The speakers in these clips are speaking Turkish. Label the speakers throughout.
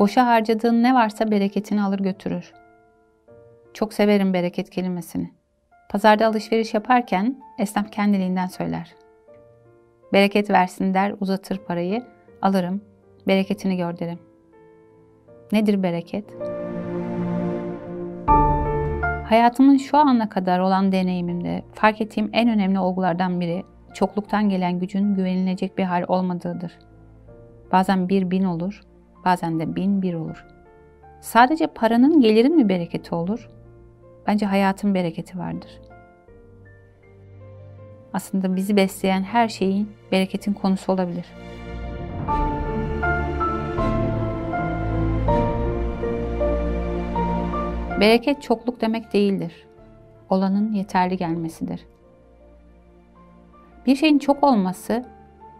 Speaker 1: Boşa harcadığın ne varsa bereketini alır götürür. Çok severim bereket kelimesini. Pazarda alışveriş yaparken esnaf kendiliğinden söyler. Bereket versin der, uzatır parayı, alırım, bereketini gör derim. Nedir bereket? Hayatımın şu ana kadar olan deneyimimde fark ettiğim en önemli olgulardan biri çokluktan gelen gücün güvenilecek bir hal olmadığıdır. Bazen bir bin olur, bazen de bin bir olur. Sadece paranın gelirin mi bereketi olur? Bence hayatın bereketi vardır. Aslında bizi besleyen her şeyin bereketin konusu olabilir. Bereket çokluk demek değildir. Olanın yeterli gelmesidir. Bir şeyin çok olması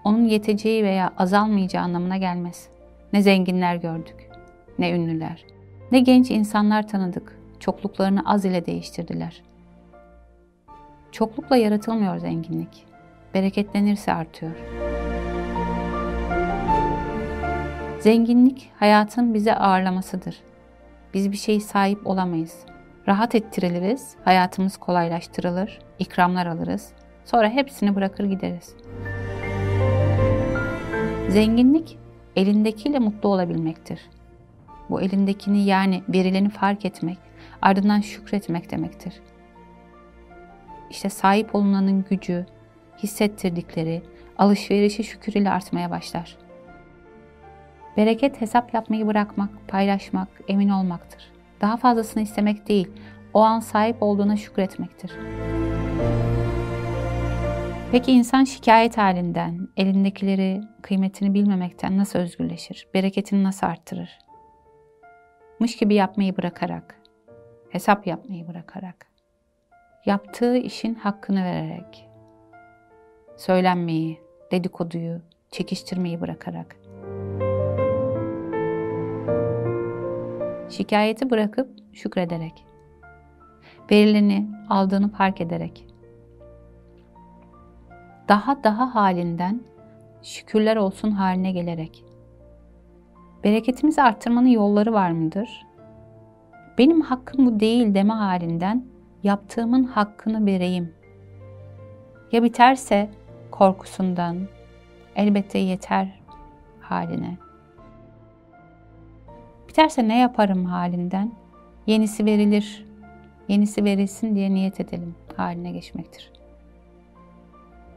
Speaker 1: onun yeteceği veya azalmayacağı anlamına gelmez. Ne zenginler gördük, ne ünlüler, ne genç insanlar tanıdık, çokluklarını az ile değiştirdiler. Çoklukla yaratılmıyor zenginlik. Bereketlenirse artıyor. Zenginlik hayatın bize ağırlamasıdır. Biz bir şey sahip olamayız. Rahat ettiriliriz, hayatımız kolaylaştırılır, ikramlar alırız. Sonra hepsini bırakır gideriz. Zenginlik elindekiyle mutlu olabilmektir. Bu elindekini yani verileni fark etmek, ardından şükretmek demektir. İşte sahip olunanın gücü, hissettirdikleri, alışverişi şükür ile artmaya başlar. Bereket hesap yapmayı bırakmak, paylaşmak, emin olmaktır. Daha fazlasını istemek değil, o an sahip olduğuna şükretmektir. Peki insan şikayet halinden, elindekileri kıymetini bilmemekten nasıl özgürleşir? Bereketini nasıl arttırır? Mış gibi yapmayı bırakarak, hesap yapmayı bırakarak, yaptığı işin hakkını vererek, söylenmeyi, dedikoduyu, çekiştirmeyi bırakarak, şikayeti bırakıp şükrederek, verileni aldığını fark ederek, daha daha halinden şükürler olsun haline gelerek. Bereketimizi arttırmanın yolları var mıdır? Benim hakkım bu değil deme halinden yaptığımın hakkını vereyim. Ya biterse korkusundan elbette yeter haline. Biterse ne yaparım halinden yenisi verilir, yenisi verilsin diye niyet edelim haline geçmektir.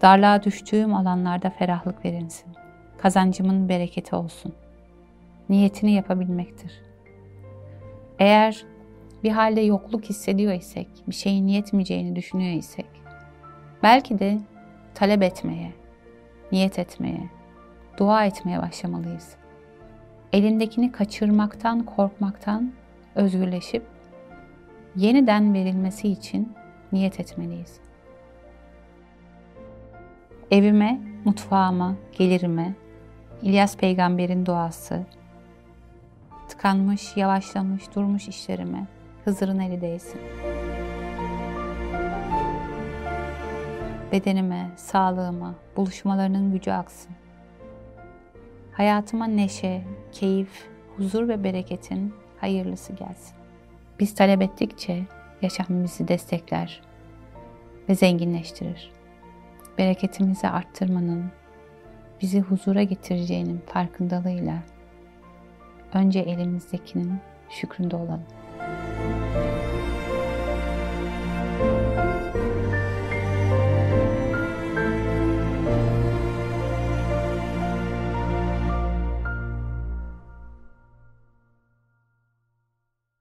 Speaker 1: Darlığa düştüğüm alanlarda ferahlık verilsin. Kazancımın bereketi olsun. Niyetini yapabilmektir. Eğer bir halde yokluk hissediyor isek, bir şeyin yetmeyeceğini düşünüyor isek, belki de talep etmeye, niyet etmeye, dua etmeye başlamalıyız. Elindekini kaçırmaktan, korkmaktan özgürleşip yeniden verilmesi için niyet etmeliyiz. Evime, mutfağıma, gelirime, İlyas peygamberin duası, tıkanmış, yavaşlamış, durmuş işlerime Hızır'ın eli değsin. Bedenime, sağlığıma, buluşmalarının gücü aksın. Hayatıma neşe, keyif, huzur ve bereketin hayırlısı gelsin. Biz talep ettikçe yaşam bizi destekler ve zenginleştirir bereketimizi arttırmanın, bizi huzura getireceğinin farkındalığıyla önce elimizdekinin şükründe olalım.